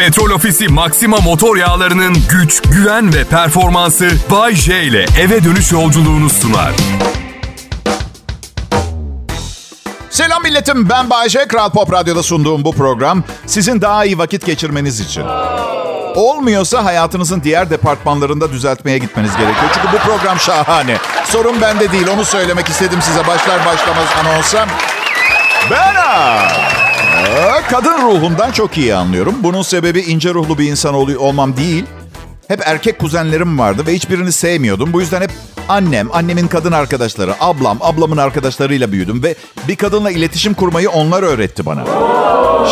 Petrol Ofisi Maxima motor yağlarının güç, güven ve performansı Bay J ile eve dönüş yolculuğunu sunar. Selam milletim ben Bayece. Kral Pop Radyo'da sunduğum bu program sizin daha iyi vakit geçirmeniz için. Olmuyorsa hayatınızın diğer departmanlarında düzeltmeye gitmeniz gerekiyor. Çünkü bu program şahane. Sorun bende değil onu söylemek istedim size başlar başlamaz anonsa. Ben kadın ruhundan çok iyi anlıyorum. Bunun sebebi ince ruhlu bir insan ol- olmam değil. Hep erkek kuzenlerim vardı ve hiçbirini sevmiyordum. Bu yüzden hep annem, annemin kadın arkadaşları, ablam, ablamın arkadaşlarıyla büyüdüm. Ve bir kadınla iletişim kurmayı onlar öğretti bana.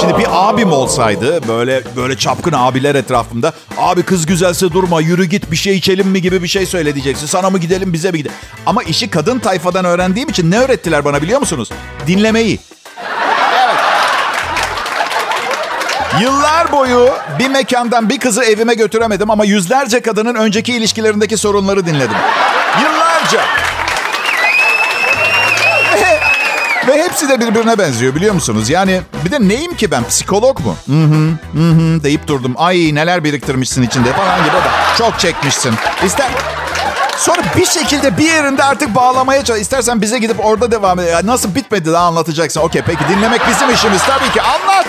Şimdi bir abim olsaydı böyle böyle çapkın abiler etrafımda abi kız güzelse durma yürü git bir şey içelim mi gibi bir şey söyle diyeceksin. Sana mı gidelim bize mi gidelim? Ama işi kadın tayfadan öğrendiğim için ne öğrettiler bana biliyor musunuz? Dinlemeyi. Yıllar boyu bir mekandan bir kızı evime götüremedim ama yüzlerce kadının önceki ilişkilerindeki sorunları dinledim. Yıllarca. Ve, ve hepsi de birbirine benziyor biliyor musunuz? Yani bir de neyim ki ben? Psikolog mu? Hı hı, hı hı deyip durdum. Ay neler biriktirmişsin içinde falan gibi. de Çok çekmişsin. İster... Sonra bir şekilde bir yerinde artık bağlamaya çalış. İstersen bize gidip orada devam et. Nasıl bitmedi daha anlatacaksın. Okey peki dinlemek bizim işimiz tabii ki. Anlat.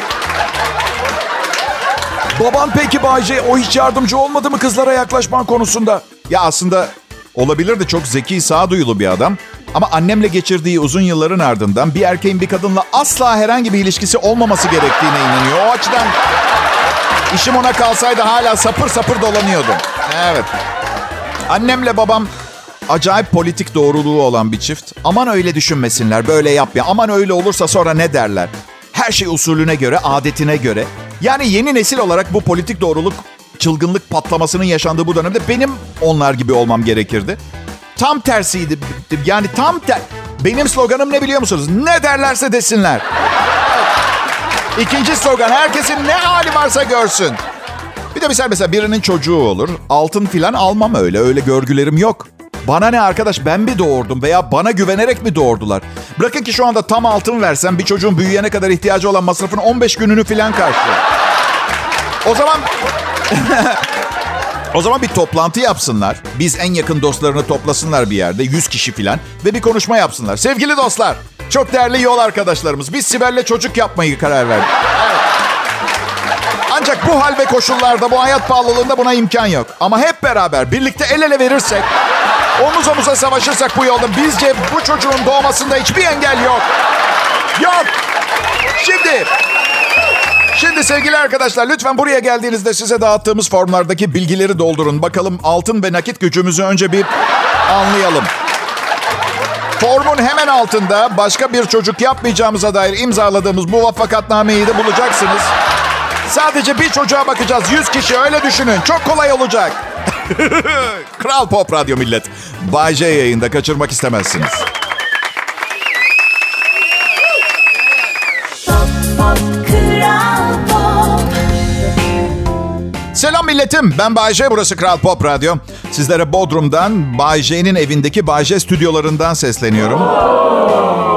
Baban peki Bayce o hiç yardımcı olmadı mı kızlara yaklaşman konusunda? Ya aslında olabilir de çok zeki, sağduyulu bir adam. Ama annemle geçirdiği uzun yılların ardından bir erkeğin bir kadınla asla herhangi bir ilişkisi olmaması gerektiğine inanıyor. O açıdan işim ona kalsaydı hala sapır sapır dolanıyordum. Evet. Annemle babam acayip politik doğruluğu olan bir çift. Aman öyle düşünmesinler, böyle yapma. Aman öyle olursa sonra ne derler? Her şey usulüne göre, adetine göre. Yani yeni nesil olarak bu politik doğruluk çılgınlık patlamasının yaşandığı bu dönemde benim onlar gibi olmam gerekirdi. Tam tersiydi. Yani tam ter... Benim sloganım ne biliyor musunuz? Ne derlerse desinler. İkinci slogan herkesin ne hali varsa görsün. Bir de mesela, mesela birinin çocuğu olur. Altın filan almam öyle. Öyle görgülerim yok. Bana ne arkadaş ben mi doğurdum veya bana güvenerek mi doğurdular? Bırakın ki şu anda tam altın versem bir çocuğun büyüyene kadar ihtiyacı olan masrafın 15 gününü filan karşılıyor. O zaman o zaman bir toplantı yapsınlar. Biz en yakın dostlarını toplasınlar bir yerde. 100 kişi filan. Ve bir konuşma yapsınlar. Sevgili dostlar. Çok değerli yol arkadaşlarımız. Biz Sibel'le çocuk yapmayı karar verdik. Evet. Ancak bu hal ve koşullarda, bu hayat pahalılığında buna imkan yok. Ama hep beraber birlikte el ele verirsek, omuz omuza savaşırsak bu yolda bizce bu çocuğun doğmasında hiçbir engel yok. Yok. Şimdi Şimdi sevgili arkadaşlar lütfen buraya geldiğinizde size dağıttığımız formlardaki bilgileri doldurun. Bakalım altın ve nakit gücümüzü önce bir anlayalım. Formun hemen altında başka bir çocuk yapmayacağımıza dair imzaladığımız muvaffakatnameyi de bulacaksınız. Sadece bir çocuğa bakacağız. 100 kişi öyle düşünün. Çok kolay olacak. Kral Pop Radyo millet. Bay J yayında kaçırmak istemezsiniz. Selam milletim. Ben Bayce. Burası Kral Pop Radyo. Sizlere Bodrum'dan Bayce'nin evindeki Bayce stüdyolarından sesleniyorum.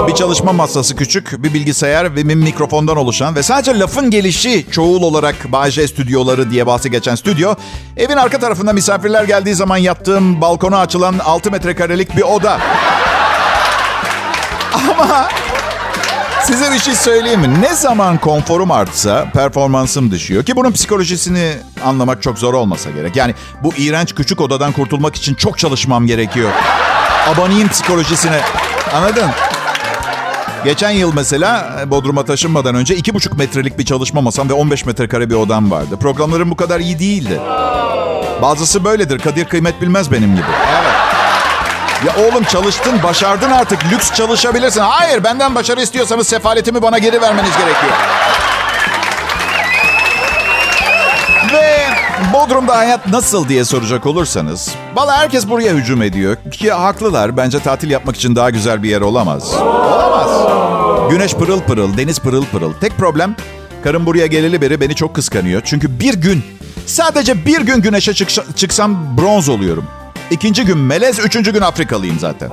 Bir çalışma masası küçük, bir bilgisayar ve bir mikrofondan oluşan ve sadece lafın gelişi çoğul olarak Bayce stüdyoları diye bahsi geçen stüdyo. Evin arka tarafında misafirler geldiği zaman yattığım balkona açılan 6 metrekarelik bir oda. Ama Size bir şey söyleyeyim mi? Ne zaman konforum artsa performansım düşüyor. Ki bunun psikolojisini anlamak çok zor olmasa gerek. Yani bu iğrenç küçük odadan kurtulmak için çok çalışmam gerekiyor. Abanayım psikolojisine. Anladın? Geçen yıl mesela Bodrum'a taşınmadan önce iki buçuk metrelik bir çalışma masam ve 15 metrekare bir odam vardı. Programlarım bu kadar iyi değildi. Bazısı böyledir. Kadir kıymet bilmez benim gibi. Evet. Ya oğlum çalıştın, başardın artık. Lüks çalışabilirsin. Hayır, benden başarı istiyorsanız sefaletimi bana geri vermeniz gerekiyor. Bodrum'da hayat nasıl diye soracak olursanız. Valla herkes buraya hücum ediyor. Ki haklılar. Bence tatil yapmak için daha güzel bir yer olamaz. Olamaz. Güneş pırıl pırıl, deniz pırıl pırıl. Tek problem karım buraya geleli beri beni çok kıskanıyor. Çünkü bir gün, sadece bir gün güneşe çıksa- çıksam bronz oluyorum. İkinci gün melez, üçüncü gün Afrikalıyım zaten.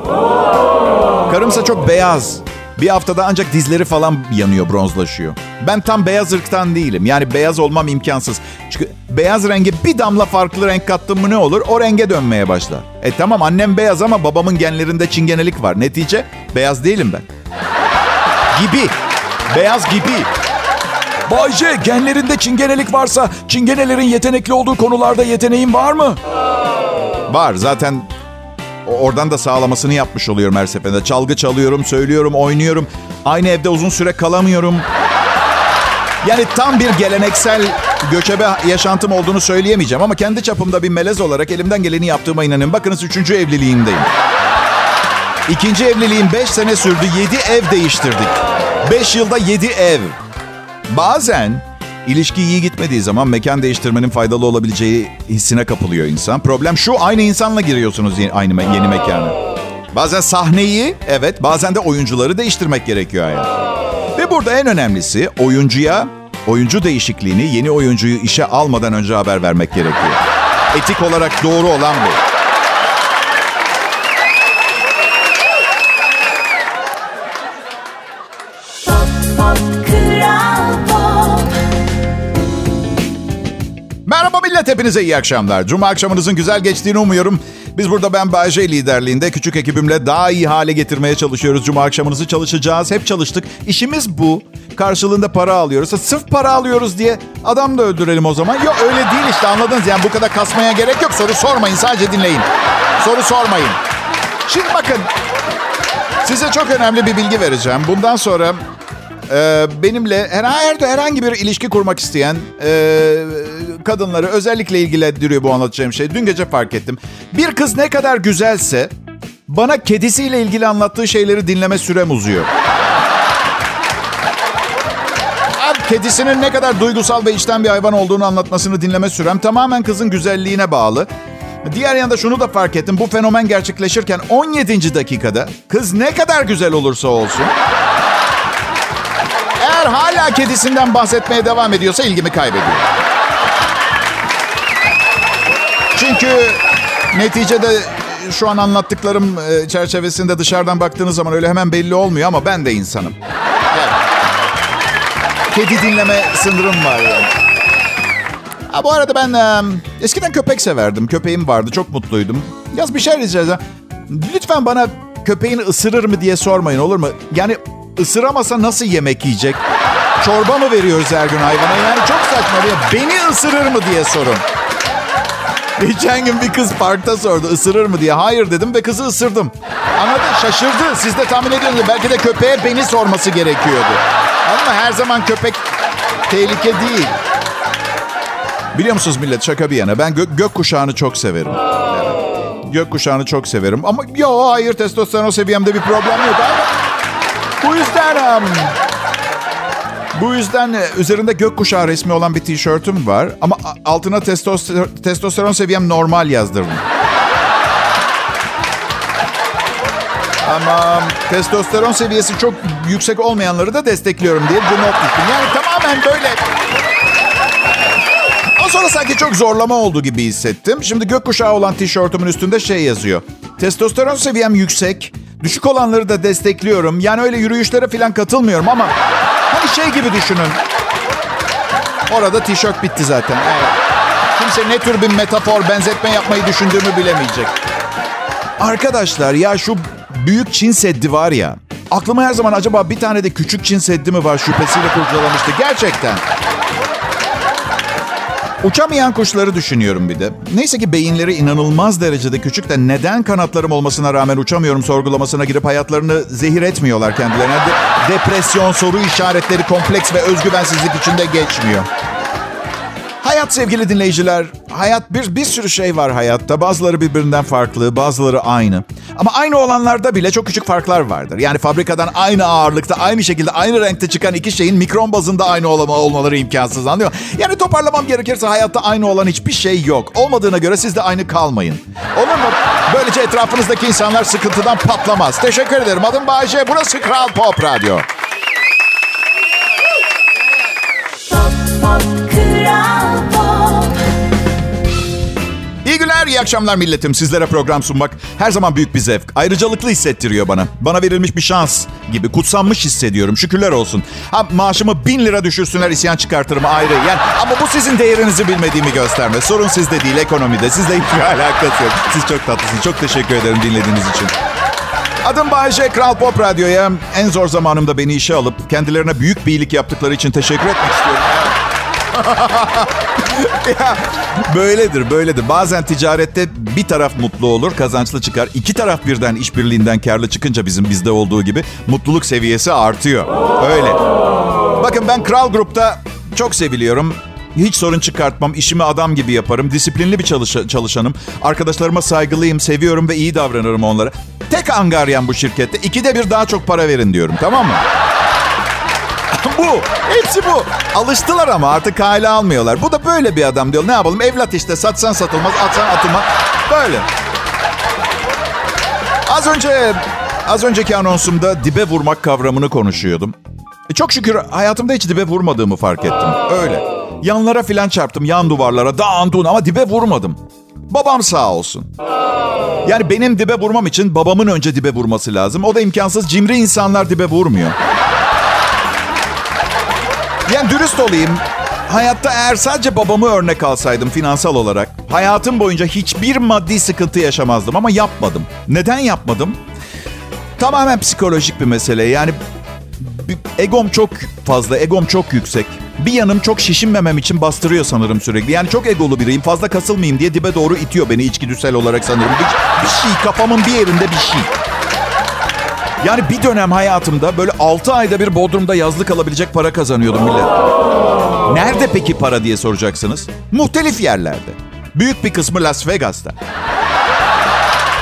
Karımsa çok beyaz, Bir haftada ancak dizleri falan yanıyor, bronzlaşıyor. Ben tam beyaz ırktan değilim. Yani beyaz olmam imkansız. Çünkü beyaz renge bir damla farklı renk kattım mı ne olur? O renge dönmeye başlar. E tamam annem beyaz ama babamın genlerinde çingenelik var. Netice beyaz değilim ben. Gibi. Beyaz gibi. Bayce genlerinde çingenelik varsa çingenelerin yetenekli olduğu konularda yeteneğin var mı? Var zaten oradan da sağlamasını yapmış oluyorum her seferinde. Çalgı çalıyorum, söylüyorum, oynuyorum. Aynı evde uzun süre kalamıyorum. Yani tam bir geleneksel göçebe yaşantım olduğunu söyleyemeyeceğim ama kendi çapımda bir melez olarak elimden geleni yaptığıma inanın. Bakınız üçüncü evliliğimdeyim. İkinci evliliğim beş sene sürdü. Yedi ev değiştirdik. Beş yılda yedi ev. Bazen ilişki iyi gitmediği zaman mekan değiştirmenin faydalı olabileceği hissine kapılıyor insan. Problem şu aynı insanla giriyorsunuz yeni, aynı yeni mekana. Bazen sahneyi evet bazen de oyuncuları değiştirmek gerekiyor hayat. Ve burada en önemlisi oyuncuya oyuncu değişikliğini yeni oyuncuyu işe almadan önce haber vermek gerekiyor. Etik olarak doğru olan bu. Hepinize iyi akşamlar. Cuma akşamınızın güzel geçtiğini umuyorum. Biz burada ben Bayece liderliğinde küçük ekibimle daha iyi hale getirmeye çalışıyoruz. Cuma akşamınızı çalışacağız. Hep çalıştık. İşimiz bu. Karşılığında para alıyoruz. Sırf para alıyoruz diye adam da öldürelim o zaman. Yok öyle değil işte anladınız. Yani bu kadar kasmaya gerek yok. Soru sormayın sadece dinleyin. Soru sormayın. Şimdi bakın. Size çok önemli bir bilgi vereceğim. Bundan sonra e, benimle herhangi, bir ilişki kurmak isteyen e, kadınları özellikle ilgilendiriyor bu anlatacağım şey. Dün gece fark ettim. Bir kız ne kadar güzelse bana kedisiyle ilgili anlattığı şeyleri dinleme sürem uzuyor. Kedisinin ne kadar duygusal ve içten bir hayvan olduğunu anlatmasını dinleme sürem tamamen kızın güzelliğine bağlı. Diğer yanda şunu da fark ettim. Bu fenomen gerçekleşirken 17. dakikada kız ne kadar güzel olursa olsun hala kedisinden bahsetmeye devam ediyorsa ilgimi kaybediyor. Çünkü neticede şu an anlattıklarım e, çerçevesinde dışarıdan baktığınız zaman öyle hemen belli olmuyor ama ben de insanım. Kedi dinleme sınırım var yani. Ha, bu arada ben e, eskiden köpek severdim. Köpeğim vardı. Çok mutluydum. Yaz bir şey rica. Lütfen bana köpeğini ısırır mı diye sormayın olur mu? Yani ısıramasa nasıl yemek yiyecek? Çorba mı veriyoruz her gün hayvana? Yani çok saçma. Beni ısırır mı diye sorun. Geçen gün bir kız parkta sordu ısırır mı diye. Hayır dedim ve kızı ısırdım. Anladın? Şaşırdı. Siz de tahmin ediyorsunuz. Belki de köpeğe beni sorması gerekiyordu. Ama her zaman köpek tehlike değil. Biliyor musunuz millet şaka bir yana ben gö- gökkuşağını çok severim. Evet. Gökkuşağını çok severim. Ama yo hayır testosteron seviyemde bir problem yok. Ama bu yüzden... Bu yüzden e, üzerinde gökkuşağı resmi olan bir tişörtüm var. Ama altına testoster testosteron seviyem normal yazdırdım. Ama testosteron seviyesi çok yüksek olmayanları da destekliyorum diye bir not düştüm. Yani tamamen böyle... O sonra sanki çok zorlama oldu gibi hissettim. Şimdi gökkuşağı olan tişörtümün üstünde şey yazıyor. Testosteron seviyem yüksek. Düşük olanları da destekliyorum. Yani öyle yürüyüşlere falan katılmıyorum ama Hani şey gibi düşünün. Orada tişört bitti zaten. Evet. Kimse ne tür bir metafor, benzetme yapmayı düşündüğümü bilemeyecek. Arkadaşlar ya şu büyük Çin Seddi var ya. Aklıma her zaman acaba bir tane de küçük Çin Seddi mi var şüphesiyle kurcalamıştı. Gerçekten. Uçamayan kuşları düşünüyorum bir de. Neyse ki beyinleri inanılmaz derecede küçük de neden kanatlarım olmasına rağmen uçamıyorum sorgulamasına girip hayatlarını zehir etmiyorlar kendilerine. De- depresyon, soru işaretleri, kompleks ve özgüvensizlik içinde geçmiyor. Hayat sevgili dinleyiciler, hayat bir bir sürü şey var hayatta. Bazıları birbirinden farklı, bazıları aynı. Ama aynı olanlarda bile çok küçük farklar vardır. Yani fabrikadan aynı ağırlıkta, aynı şekilde, aynı renkte çıkan iki şeyin mikron bazında aynı olma, olmaları imkansız anlıyor Yani toparlamam gerekirse hayatta aynı olan hiçbir şey yok. Olmadığına göre siz de aynı kalmayın. Olur mu? Böylece etrafınızdaki insanlar sıkıntıdan patlamaz. Teşekkür ederim. Adım Bayece. Burası Kral Pop Radyo. İyi akşamlar milletim. Sizlere program sunmak her zaman büyük bir zevk. Ayrıcalıklı hissettiriyor bana. Bana verilmiş bir şans gibi. Kutsanmış hissediyorum. Şükürler olsun. Ha, maaşımı bin lira düşürsünler isyan çıkartırım ayrı. Yani, ama bu sizin değerinizi bilmediğimi gösterme. Sorun sizde değil ekonomide. Sizle hiçbir alakası yok. Siz çok tatlısınız. Çok teşekkür ederim dinlediğiniz için. Adım Bayece, Kral Pop Radyo'ya en zor zamanımda beni işe alıp kendilerine büyük bir iyilik yaptıkları için teşekkür etmek istiyorum. Ya, böyledir, böyledir. Bazen ticarette bir taraf mutlu olur, kazançlı çıkar. İki taraf birden işbirliğinden karlı çıkınca bizim bizde olduğu gibi mutluluk seviyesi artıyor. Öyle. Bakın ben Kral Grup'ta çok seviliyorum. Hiç sorun çıkartmam, işimi adam gibi yaparım. Disiplinli bir çalış- çalışanım. Arkadaşlarıma saygılıyım, seviyorum ve iyi davranırım onlara. Tek angaryan bu şirkette. İkide bir daha çok para verin diyorum, tamam mı? Bu. Hepsi bu. Alıştılar ama artık hale almıyorlar. Bu da böyle bir adam diyor. Ne yapalım? Evlat işte. Satsan satılmaz, atsan atılmaz. Böyle. Az önce az önceki anonsumda dibe vurmak kavramını konuşuyordum. E çok şükür hayatımda hiç dibe vurmadığımı fark ettim. Öyle. Yanlara filan çarptım, yan duvarlara, dağın dun ama dibe vurmadım. Babam sağ olsun. Yani benim dibe vurmam için babamın önce dibe vurması lazım. O da imkansız. Cimri insanlar dibe vurmuyor. Yani dürüst olayım. Hayatta eğer sadece babamı örnek alsaydım finansal olarak... ...hayatım boyunca hiçbir maddi sıkıntı yaşamazdım ama yapmadım. Neden yapmadım? Tamamen psikolojik bir mesele. Yani egom çok fazla, egom çok yüksek. Bir yanım çok şişinmemem için bastırıyor sanırım sürekli. Yani çok egolu biriyim. Fazla kasılmayayım diye dibe doğru itiyor beni içgüdüsel olarak sanırım. Bir, bir şey, kafamın bir yerinde bir şey. Yani bir dönem hayatımda böyle 6 ayda bir Bodrum'da yazlık alabilecek para kazanıyordum millet. Nerede peki para diye soracaksınız? Muhtelif yerlerde. Büyük bir kısmı Las Vegas'ta.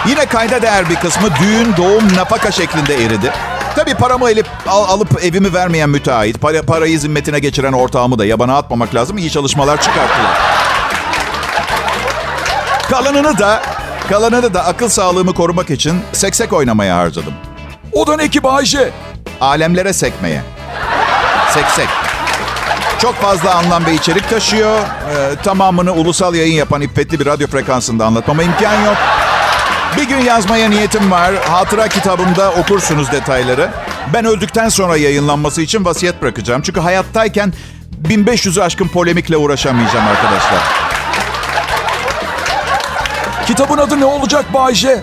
Yine kayda değer bir kısmı düğün, doğum, nafaka şeklinde eridi. Tabii paramı elip, al, alıp evimi vermeyen müteahhit, para, parayı zimmetine geçiren ortağımı da yabana atmamak lazım. İyi çalışmalar çıkarttılar. Kalanını da, kalanını da akıl sağlığımı korumak için seksek oynamaya harcadım. O da ne ki Bayce? Alemlere sekmeye. Seksek. Çok fazla anlam ve içerik taşıyor. Ee, tamamını ulusal yayın yapan iffetli bir radyo frekansında anlatmama imkan yok. Bir gün yazmaya niyetim var. Hatıra kitabımda okursunuz detayları. Ben öldükten sonra yayınlanması için vasiyet bırakacağım. Çünkü hayattayken 1500'ü aşkın polemikle uğraşamayacağım arkadaşlar. Kitabın adı ne olacak Bayce?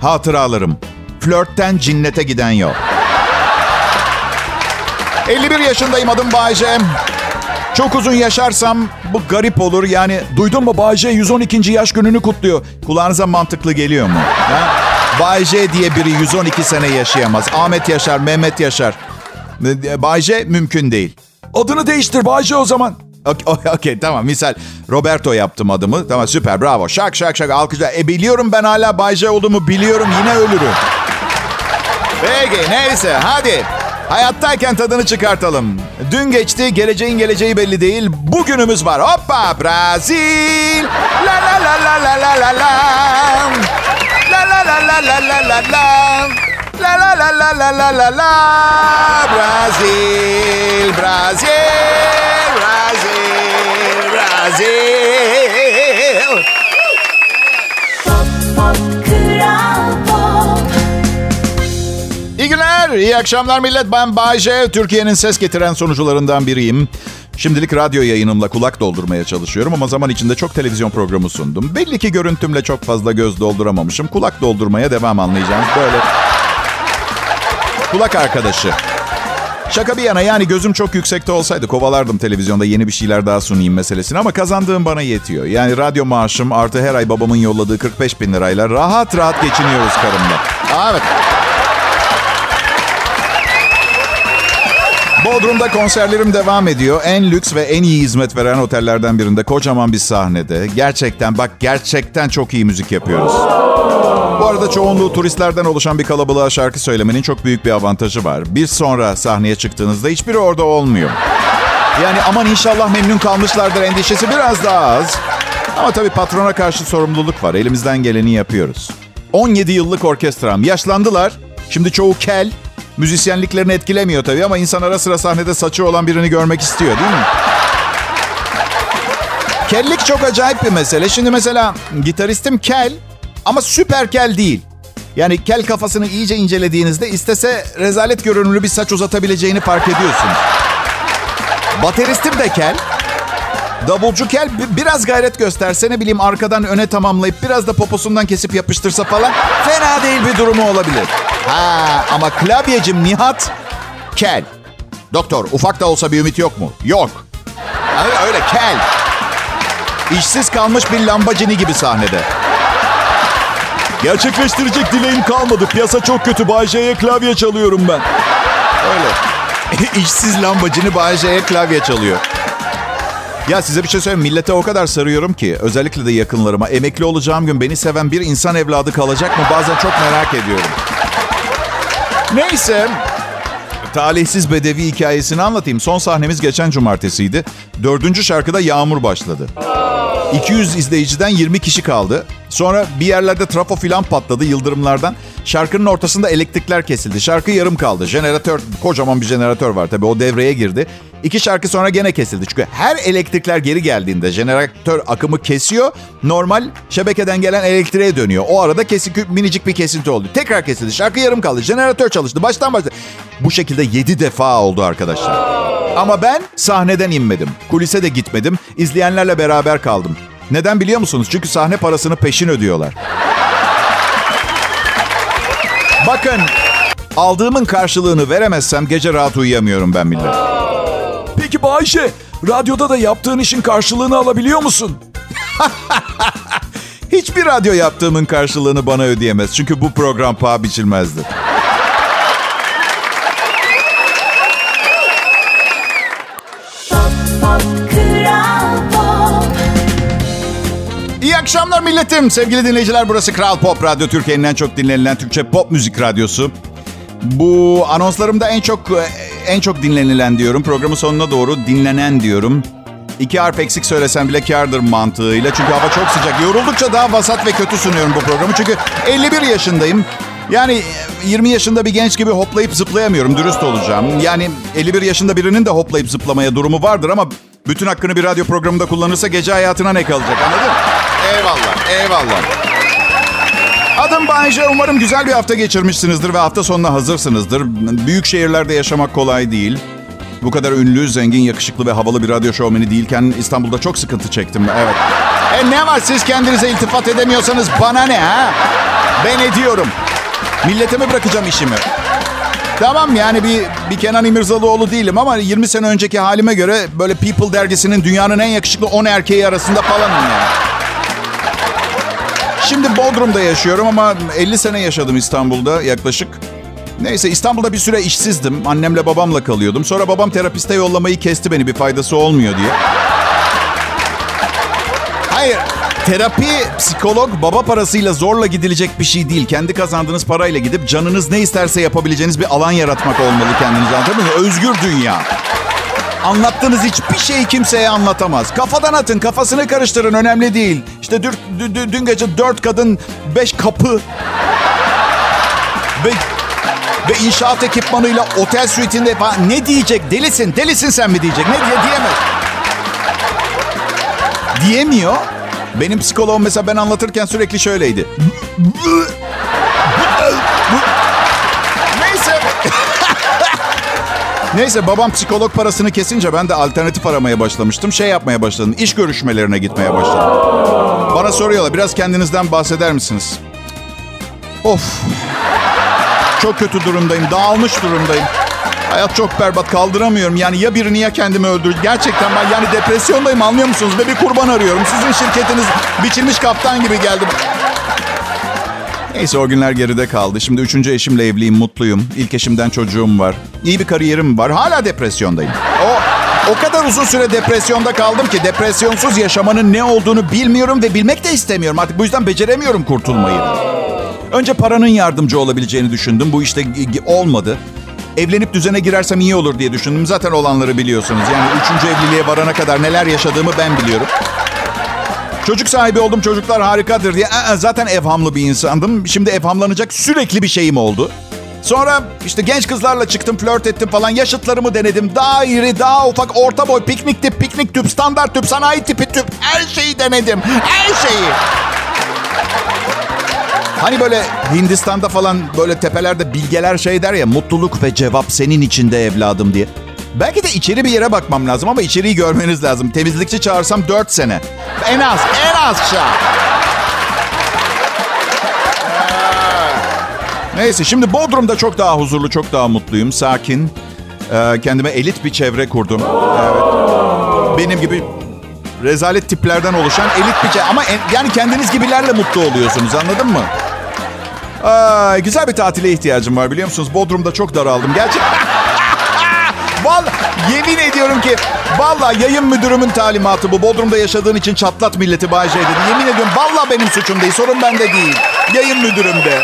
Hatıralarım. Flörtten cinnete giden yol. 51 yaşındayım adım Bayce. Çok uzun yaşarsam bu garip olur. Yani duydun mu Bayce 112. yaş gününü kutluyor. Kulağınıza mantıklı geliyor mu? Ha? Bayce diye biri 112 sene yaşayamaz. Ahmet Yaşar, Mehmet Yaşar. Bayce mümkün değil. Adını değiştir Bayce o zaman. Okey okay, tamam misal Roberto yaptım adımı. Tamam süper bravo. Şak şak şak alkışlar. E biliyorum ben hala Bayce olduğumu biliyorum yine ölürüm. Peki neyse hadi. Hayattayken tadını çıkartalım. Dün geçti, geleceğin geleceği belli değil. Bugünümüz var. Hoppa Brazil. La la la la la la la la. La la la la la la la la. La la la la la la la la. Brazil, Brazil, Brazil, Brazil. Günler, iyi akşamlar millet. Ben Bayce, Türkiye'nin ses getiren sonucularından biriyim. Şimdilik radyo yayınımla kulak doldurmaya çalışıyorum ama zaman içinde çok televizyon programı sundum. Belli ki görüntümle çok fazla göz dolduramamışım. Kulak doldurmaya devam anlayacağınız böyle. Kulak arkadaşı. Şaka bir yana yani gözüm çok yüksekte olsaydı kovalardım televizyonda yeni bir şeyler daha sunayım meselesini ama kazandığım bana yetiyor. Yani radyo maaşım artı her ay babamın yolladığı 45 bin lirayla rahat rahat geçiniyoruz karımla. Evet. Bodrum'da konserlerim devam ediyor. En lüks ve en iyi hizmet veren otellerden birinde kocaman bir sahnede. Gerçekten bak gerçekten çok iyi müzik yapıyoruz. Bu arada çoğunluğu turistlerden oluşan bir kalabalığa şarkı söylemenin çok büyük bir avantajı var. Bir sonra sahneye çıktığınızda hiçbiri orada olmuyor. Yani aman inşallah memnun kalmışlardır endişesi biraz daha az. Ama tabii patrona karşı sorumluluk var. Elimizden geleni yapıyoruz. 17 yıllık orkestram. Yaşlandılar. Şimdi çoğu kel. Müzisyenliklerini etkilemiyor tabii ama insan ara sıra sahnede saçı olan birini görmek istiyor değil mi? Kellik çok acayip bir mesele. Şimdi mesela gitaristim kel ama süper kel değil. Yani kel kafasını iyice incelediğinizde istese rezalet görünümlü bir saç uzatabileceğini fark ediyorsunuz. Bateristim de kel. Davulcu kel biraz gayret gösterse ne bileyim arkadan öne tamamlayıp biraz da poposundan kesip yapıştırsa falan fena değil bir durumu olabilir. Ha ama klavyecim Nihat kel. Doktor ufak da olsa bir ümit yok mu? Yok. Öyle, öyle kel. İşsiz kalmış bir lambacini gibi sahnede. Gerçekleştirecek dileğim kalmadı. Piyasa çok kötü. Bayce'ye klavye çalıyorum ben. Öyle. İşsiz lambacını Bayce'ye klavye çalıyor. Ya size bir şey söyleyeyim. Millete o kadar sarıyorum ki. Özellikle de yakınlarıma. Emekli olacağım gün beni seven bir insan evladı kalacak mı? Bazen çok merak ediyorum. Neyse. Talihsiz bedevi hikayesini anlatayım. Son sahnemiz geçen cumartesiydi. Dördüncü şarkıda yağmur başladı. 200 izleyiciden 20 kişi kaldı. Sonra bir yerlerde trafo filan patladı yıldırımlardan. Şarkının ortasında elektrikler kesildi. Şarkı yarım kaldı. Jeneratör, kocaman bir jeneratör var tabii o devreye girdi. İki şarkı sonra gene kesildi. Çünkü her elektrikler geri geldiğinde jeneratör akımı kesiyor. Normal şebekeden gelen elektriğe dönüyor. O arada kesik, minicik bir kesinti oldu. Tekrar kesildi. Şarkı yarım kaldı. Jeneratör çalıştı. Baştan başladı. Bu şekilde 7 defa oldu arkadaşlar. Ama ben sahneden inmedim. Kulise de gitmedim. İzleyenlerle beraber kaldım. Neden biliyor musunuz? Çünkü sahne parasını peşin ödüyorlar. Bakın aldığımın karşılığını veremezsem gece rahat uyuyamıyorum ben millet. Peki Bayşe, radyoda da yaptığın işin karşılığını alabiliyor musun? Hiçbir radyo yaptığımın karşılığını bana ödeyemez. Çünkü bu program paha biçilmezdi. İyi akşamlar milletim. Sevgili dinleyiciler burası Kral Pop Radyo. Türkiye'nin en çok dinlenilen Türkçe pop müzik radyosu. Bu anonslarımda en çok en çok dinlenilen diyorum. Programın sonuna doğru dinlenen diyorum. İki harf eksik söylesem bile kardır mantığıyla. Çünkü hava çok sıcak. Yoruldukça daha vasat ve kötü sunuyorum bu programı. Çünkü 51 yaşındayım. Yani 20 yaşında bir genç gibi hoplayıp zıplayamıyorum. Dürüst olacağım. Yani 51 yaşında birinin de hoplayıp zıplamaya durumu vardır ama bütün hakkını bir radyo programında kullanırsa gece hayatına ne kalacak anladın? Eyvallah, eyvallah. Adım Bayece. Umarım güzel bir hafta geçirmişsinizdir ve hafta sonuna hazırsınızdır. Büyük şehirlerde yaşamak kolay değil. Bu kadar ünlü, zengin, yakışıklı ve havalı bir radyo şovmeni değilken İstanbul'da çok sıkıntı çektim. Evet. E ne var siz kendinize iltifat edemiyorsanız bana ne ha? Ben ediyorum. Milletime bırakacağım işimi. Tamam yani bir, bir Kenan İmirzalıoğlu değilim ama 20 sene önceki halime göre böyle People dergisinin dünyanın en yakışıklı 10 erkeği arasında falanım yani. Şimdi Bodrum'da yaşıyorum ama 50 sene yaşadım İstanbul'da yaklaşık. Neyse İstanbul'da bir süre işsizdim. Annemle babamla kalıyordum. Sonra babam terapiste yollamayı kesti beni bir faydası olmuyor diye. Hayır. Terapi, psikolog, baba parasıyla zorla gidilecek bir şey değil. Kendi kazandığınız parayla gidip canınız ne isterse yapabileceğiniz bir alan yaratmak olmalı kendinize. Anladın mı? Özgür dünya. Anlattığınız hiçbir şeyi kimseye anlatamaz. Kafadan atın, kafasını karıştırın. Önemli değil. İşte dün, dün, dün gece dört kadın, beş kapı ve ve inşaat ekipmanıyla otel suite'inde falan ne diyecek? Delisin, delisin sen mi diyecek? Ne diye diyemez. Diyemiyor. Benim psikoloğum mesela ben anlatırken sürekli şöyleydi. Neyse babam psikolog parasını kesince ben de alternatif aramaya başlamıştım. Şey yapmaya başladım. İş görüşmelerine gitmeye başladım. Bana soruyorlar biraz kendinizden bahseder misiniz? Of. Çok kötü durumdayım. Dağılmış durumdayım. Hayat çok berbat. Kaldıramıyorum. Yani ya birini ya kendimi öldür. Gerçekten ben yani depresyondayım anlıyor musunuz? Ve bir kurban arıyorum. Sizin şirketiniz biçilmiş kaptan gibi geldi. Neyse o günler geride kaldı. Şimdi üçüncü eşimle evliyim, mutluyum. İlk eşimden çocuğum var. İyi bir kariyerim var. Hala depresyondayım. O o kadar uzun süre depresyonda kaldım ki depresyonsuz yaşamanın ne olduğunu bilmiyorum ve bilmek de istemiyorum. Artık bu yüzden beceremiyorum kurtulmayı. Önce paranın yardımcı olabileceğini düşündüm. Bu işte olmadı. Evlenip düzene girersem iyi olur diye düşündüm. Zaten olanları biliyorsunuz. Yani üçüncü evliliğe varana kadar neler yaşadığımı ben biliyorum. Çocuk sahibi oldum çocuklar harikadır diye. Aa, zaten evhamlı bir insandım. Şimdi evhamlanacak sürekli bir şeyim oldu. Sonra işte genç kızlarla çıktım, flört ettim falan. Yaşıtlarımı denedim. Daha iri, daha ufak, orta boy, piknik tip, piknik tüp, standart tüp, sanayi tipi tüp. Her şeyi denedim. Her şeyi. Hani böyle Hindistan'da falan böyle tepelerde bilgeler şey der ya mutluluk ve cevap senin içinde evladım diye. Belki de içeri bir yere bakmam lazım ama içeriği görmeniz lazım. Temizlikçi çağırsam 4 sene. En az, en az şah. Neyse şimdi Bodrum'da çok daha huzurlu, çok daha mutluyum. Sakin. Ee, kendime elit bir çevre kurdum. Evet. Benim gibi rezalet tiplerden oluşan elit bir çevre. Ama en, yani kendiniz gibilerle mutlu oluyorsunuz anladın mı? Aa, güzel bir tatile ihtiyacım var biliyor musunuz? Bodrum'da çok daraldım. Gerçekten. Vallahi yemin ediyorum ki vallahi yayın müdürümün talimatı bu. Bodrum'da yaşadığın için çatlat milleti Bay J dedi. Yemin ediyorum vallahi benim suçum değil. Sorun bende değil. Yayın müdürümde.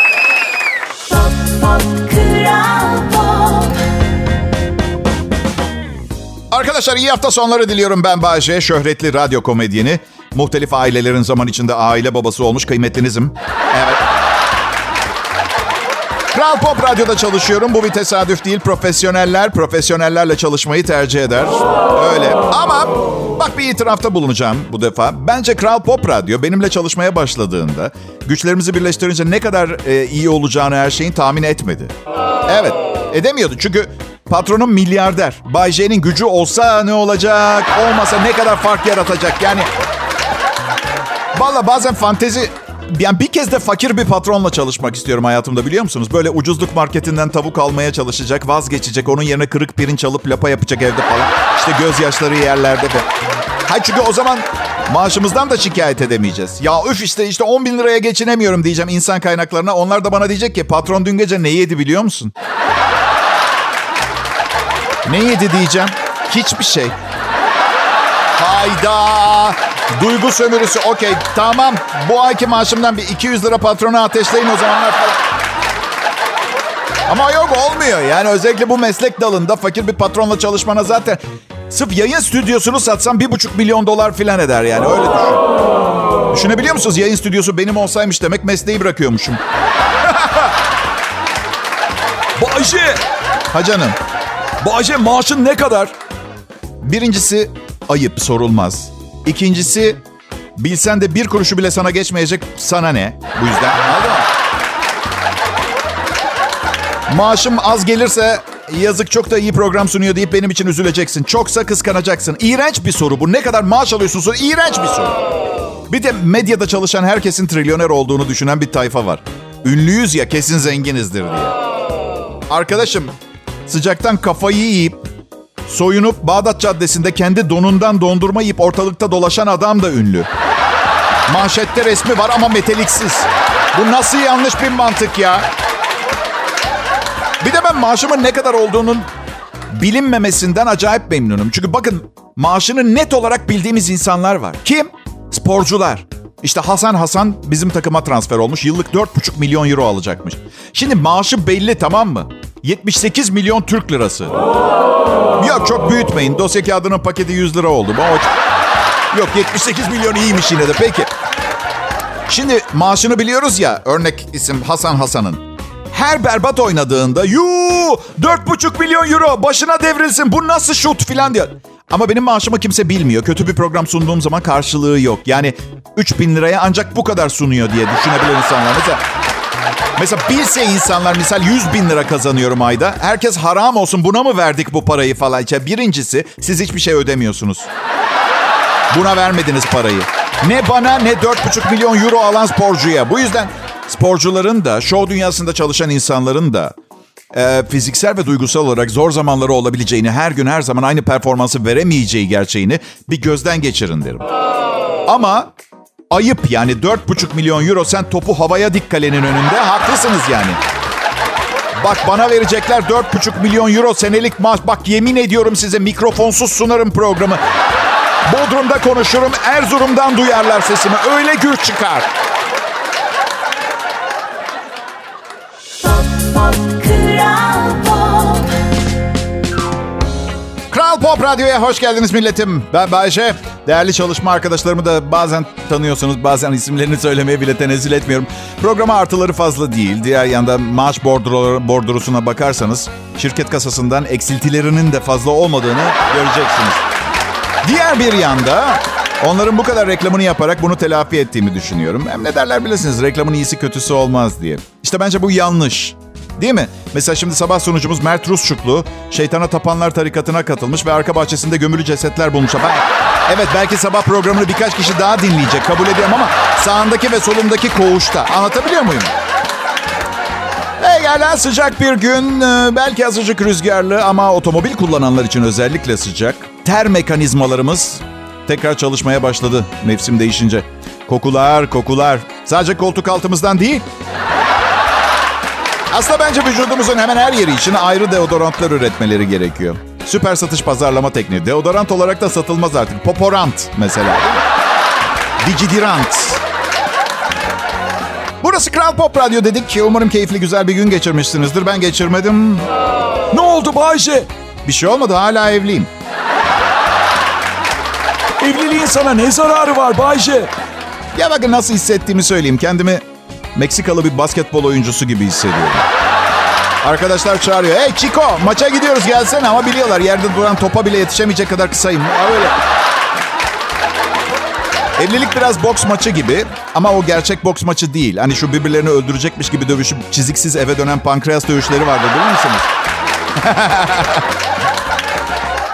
Arkadaşlar iyi hafta sonları diliyorum ben Bayece. Şöhretli radyo komedyeni. Muhtelif ailelerin zaman içinde aile babası olmuş kıymetlinizim. Evet. Kral Pop Radyo'da çalışıyorum. Bu bir tesadüf değil. Profesyoneller, profesyonellerle çalışmayı tercih eder. Öyle. Ama bak bir itirafta bulunacağım bu defa. Bence Kral Pop Radyo benimle çalışmaya başladığında güçlerimizi birleştirince ne kadar e, iyi olacağını her şeyin tahmin etmedi. Evet, edemiyordu. Çünkü patronum milyarder. Bay J'nin gücü olsa ne olacak? Olmasa ne kadar fark yaratacak? Yani Valla bazen fantezi yani bir kez de fakir bir patronla çalışmak istiyorum hayatımda biliyor musunuz? Böyle ucuzluk marketinden tavuk almaya çalışacak, vazgeçecek. Onun yerine kırık pirinç alıp lapa yapacak evde falan. İşte gözyaşları yerlerde de. Hayır çünkü o zaman maaşımızdan da şikayet edemeyeceğiz. Ya üf işte işte 10 bin liraya geçinemiyorum diyeceğim insan kaynaklarına. Onlar da bana diyecek ki patron dün gece ne yedi biliyor musun? ne yedi diyeceğim. Hiçbir şey. Hayda. Duygu sömürüsü okey tamam. Bu ayki maaşımdan bir 200 lira patrona ateşleyin o zamanlar falan. Ama yok olmuyor. Yani özellikle bu meslek dalında fakir bir patronla çalışmana zaten... Sırf yayın stüdyosunu satsam bir buçuk milyon dolar filan eder yani öyle düşün. Düşünebiliyor musunuz? Yayın stüdyosu benim olsaymış demek mesleği bırakıyormuşum. Bayce, Ha canım. Bayce maaşın ne kadar? Birincisi ayıp sorulmaz. İkincisi bilsen de bir kuruşu bile sana geçmeyecek sana ne? Bu yüzden anladın mı? Maaşım az gelirse yazık çok da iyi program sunuyor deyip benim için üzüleceksin. Çoksa kıskanacaksın. İğrenç bir soru bu. Ne kadar maaş alıyorsun soru. İğrenç bir soru. Bir de medyada çalışan herkesin trilyoner olduğunu düşünen bir tayfa var. Ünlüyüz ya kesin zenginizdir diye. Arkadaşım sıcaktan kafayı yiyip soyunup Bağdat Caddesi'nde kendi donundan dondurma yiyip ortalıkta dolaşan adam da ünlü. Manşette resmi var ama meteliksiz. Bu nasıl yanlış bir mantık ya? Bir de ben maaşımın ne kadar olduğunun bilinmemesinden acayip memnunum. Çünkü bakın maaşını net olarak bildiğimiz insanlar var. Kim? Sporcular. İşte Hasan Hasan bizim takıma transfer olmuş. Yıllık 4,5 milyon euro alacakmış. Şimdi maaşı belli tamam mı? 78 milyon Türk lirası. Yok çok büyütmeyin. Dosya kağıdının paketi 100 lira oldu. Yok 78 milyon iyiymiş yine de. Peki. Şimdi maaşını biliyoruz ya. Örnek isim Hasan Hasan'ın. Her berbat oynadığında yuu 4,5 milyon euro başına devrilsin bu nasıl şut filan diyor. Ama benim maaşımı kimse bilmiyor. Kötü bir program sunduğum zaman karşılığı yok. Yani 3 bin liraya ancak bu kadar sunuyor diye düşünebilir insanlar. Mesela Mesela bilse insanlar misal 100 bin lira kazanıyorum ayda. Herkes haram olsun buna mı verdik bu parayı falan. İşte birincisi siz hiçbir şey ödemiyorsunuz. Buna vermediniz parayı. Ne bana ne 4,5 milyon euro alan sporcuya. Bu yüzden sporcuların da, show dünyasında çalışan insanların da e, fiziksel ve duygusal olarak zor zamanları olabileceğini, her gün her zaman aynı performansı veremeyeceği gerçeğini bir gözden geçirin derim. Ama ayıp yani 4,5 milyon euro sen topu havaya dik kalenin önünde haklısınız yani. Bak bana verecekler 4,5 milyon euro senelik maaş. Bak yemin ediyorum size mikrofonsuz sunarım programı. Bodrum'da konuşurum, Erzurum'dan duyarlar sesimi. Öyle güç çıkar. Kral Pop Radyo'ya hoş geldiniz milletim. Ben Bayşe. Değerli çalışma arkadaşlarımı da bazen tanıyorsunuz, bazen isimlerini söylemeye bile tenezzül etmiyorum. Programa artıları fazla değil. Diğer yanda maaş bordro, bordrosuna bakarsanız şirket kasasından eksiltilerinin de fazla olmadığını göreceksiniz. Diğer bir yanda onların bu kadar reklamını yaparak bunu telafi ettiğimi düşünüyorum. Hem ne derler bilirsiniz reklamın iyisi kötüsü olmaz diye. İşte bence bu yanlış. Değil mi? Mesela şimdi sabah sunucumuz Mert Rusçuklu şeytana tapanlar tarikatına katılmış ve arka bahçesinde gömülü cesetler bulmuş. Ben, evet belki sabah programını birkaç kişi daha dinleyecek kabul ediyorum ama sağındaki ve solundaki koğuşta. Anlatabiliyor muyum? Pekala sıcak bir gün. Ee, belki azıcık rüzgarlı ama otomobil kullananlar için özellikle sıcak. Ter mekanizmalarımız tekrar çalışmaya başladı mevsim değişince. Kokular, kokular. Sadece koltuk altımızdan değil. Aslında bence vücudumuzun hemen her yeri için ayrı deodorantlar üretmeleri gerekiyor. Süper satış pazarlama tekniği. Deodorant olarak da satılmaz artık. Poporant mesela. Digidirant. Burası Kral Pop Radyo dedik. Umarım keyifli güzel bir gün geçirmişsinizdir. Ben geçirmedim. Ne oldu Bayşe? Bir şey olmadı hala evliyim. Evliliğin sana ne zararı var Bayşe? Ya bakın nasıl hissettiğimi söyleyeyim. Kendimi Meksikalı bir basketbol oyuncusu gibi hissediyorum. Arkadaşlar çağırıyor. Hey Chico maça gidiyoruz gelsene ama biliyorlar yerde duran topa bile yetişemeyecek kadar kısayım. Öyle. Evlilik biraz boks maçı gibi ama o gerçek boks maçı değil. Hani şu birbirlerini öldürecekmiş gibi dövüşüp çiziksiz eve dönen pankreas dövüşleri vardı biliyor musunuz?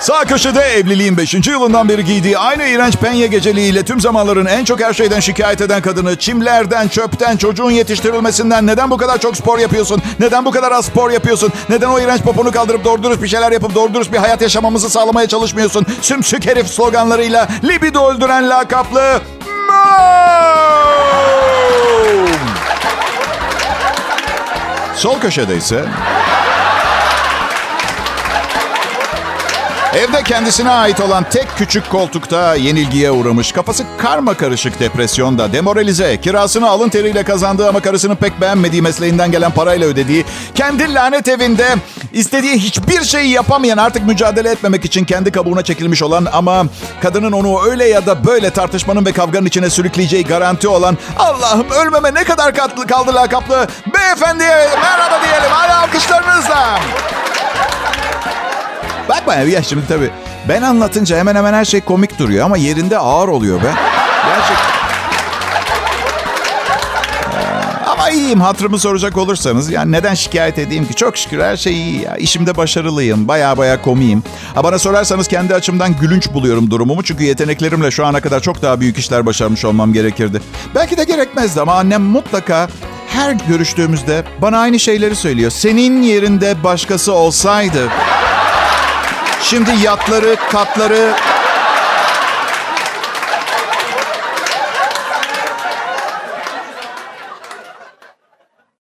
Sağ köşede evliliğin 5. yılından beri giydiği aynı iğrenç penye geceliğiyle tüm zamanların en çok her şeyden şikayet eden kadını, çimlerden, çöpten, çocuğun yetiştirilmesinden neden bu kadar çok spor yapıyorsun? Neden bu kadar az spor yapıyorsun? Neden o iğrenç poponu kaldırıp doğru dürüst bir şeyler yapıp doğru dürüst bir hayat yaşamamızı sağlamaya çalışmıyorsun? Sümsük herif sloganlarıyla libido öldüren lakaplı! Sol köşede ise Evde kendisine ait olan tek küçük koltukta yenilgiye uğramış. Kafası karma karışık depresyonda, demoralize, kirasını alın teriyle kazandığı ama karısının pek beğenmediği mesleğinden gelen parayla ödediği, kendi lanet evinde istediği hiçbir şeyi yapamayan artık mücadele etmemek için kendi kabuğuna çekilmiş olan ama kadının onu öyle ya da böyle tartışmanın ve kavganın içine sürükleyeceği garanti olan Allah'ım ölmeme ne kadar katlı kaldı lakaplı beyefendiye merhaba diyelim. Hadi alkışlarınızla. Bakma ya şimdi tabii ben anlatınca hemen hemen her şey komik duruyor ama yerinde ağır oluyor be. Gerçekten. Ee, Ama iyiyim hatırımı soracak olursanız. Yani neden şikayet edeyim ki? Çok şükür her şey iyi ya. İşimde başarılıyım. Baya baya komiyim. Ha bana sorarsanız kendi açımdan gülünç buluyorum durumumu. Çünkü yeteneklerimle şu ana kadar çok daha büyük işler başarmış olmam gerekirdi. Belki de gerekmezdi ama annem mutlaka her görüştüğümüzde bana aynı şeyleri söylüyor. Senin yerinde başkası olsaydı Şimdi yatları, katları,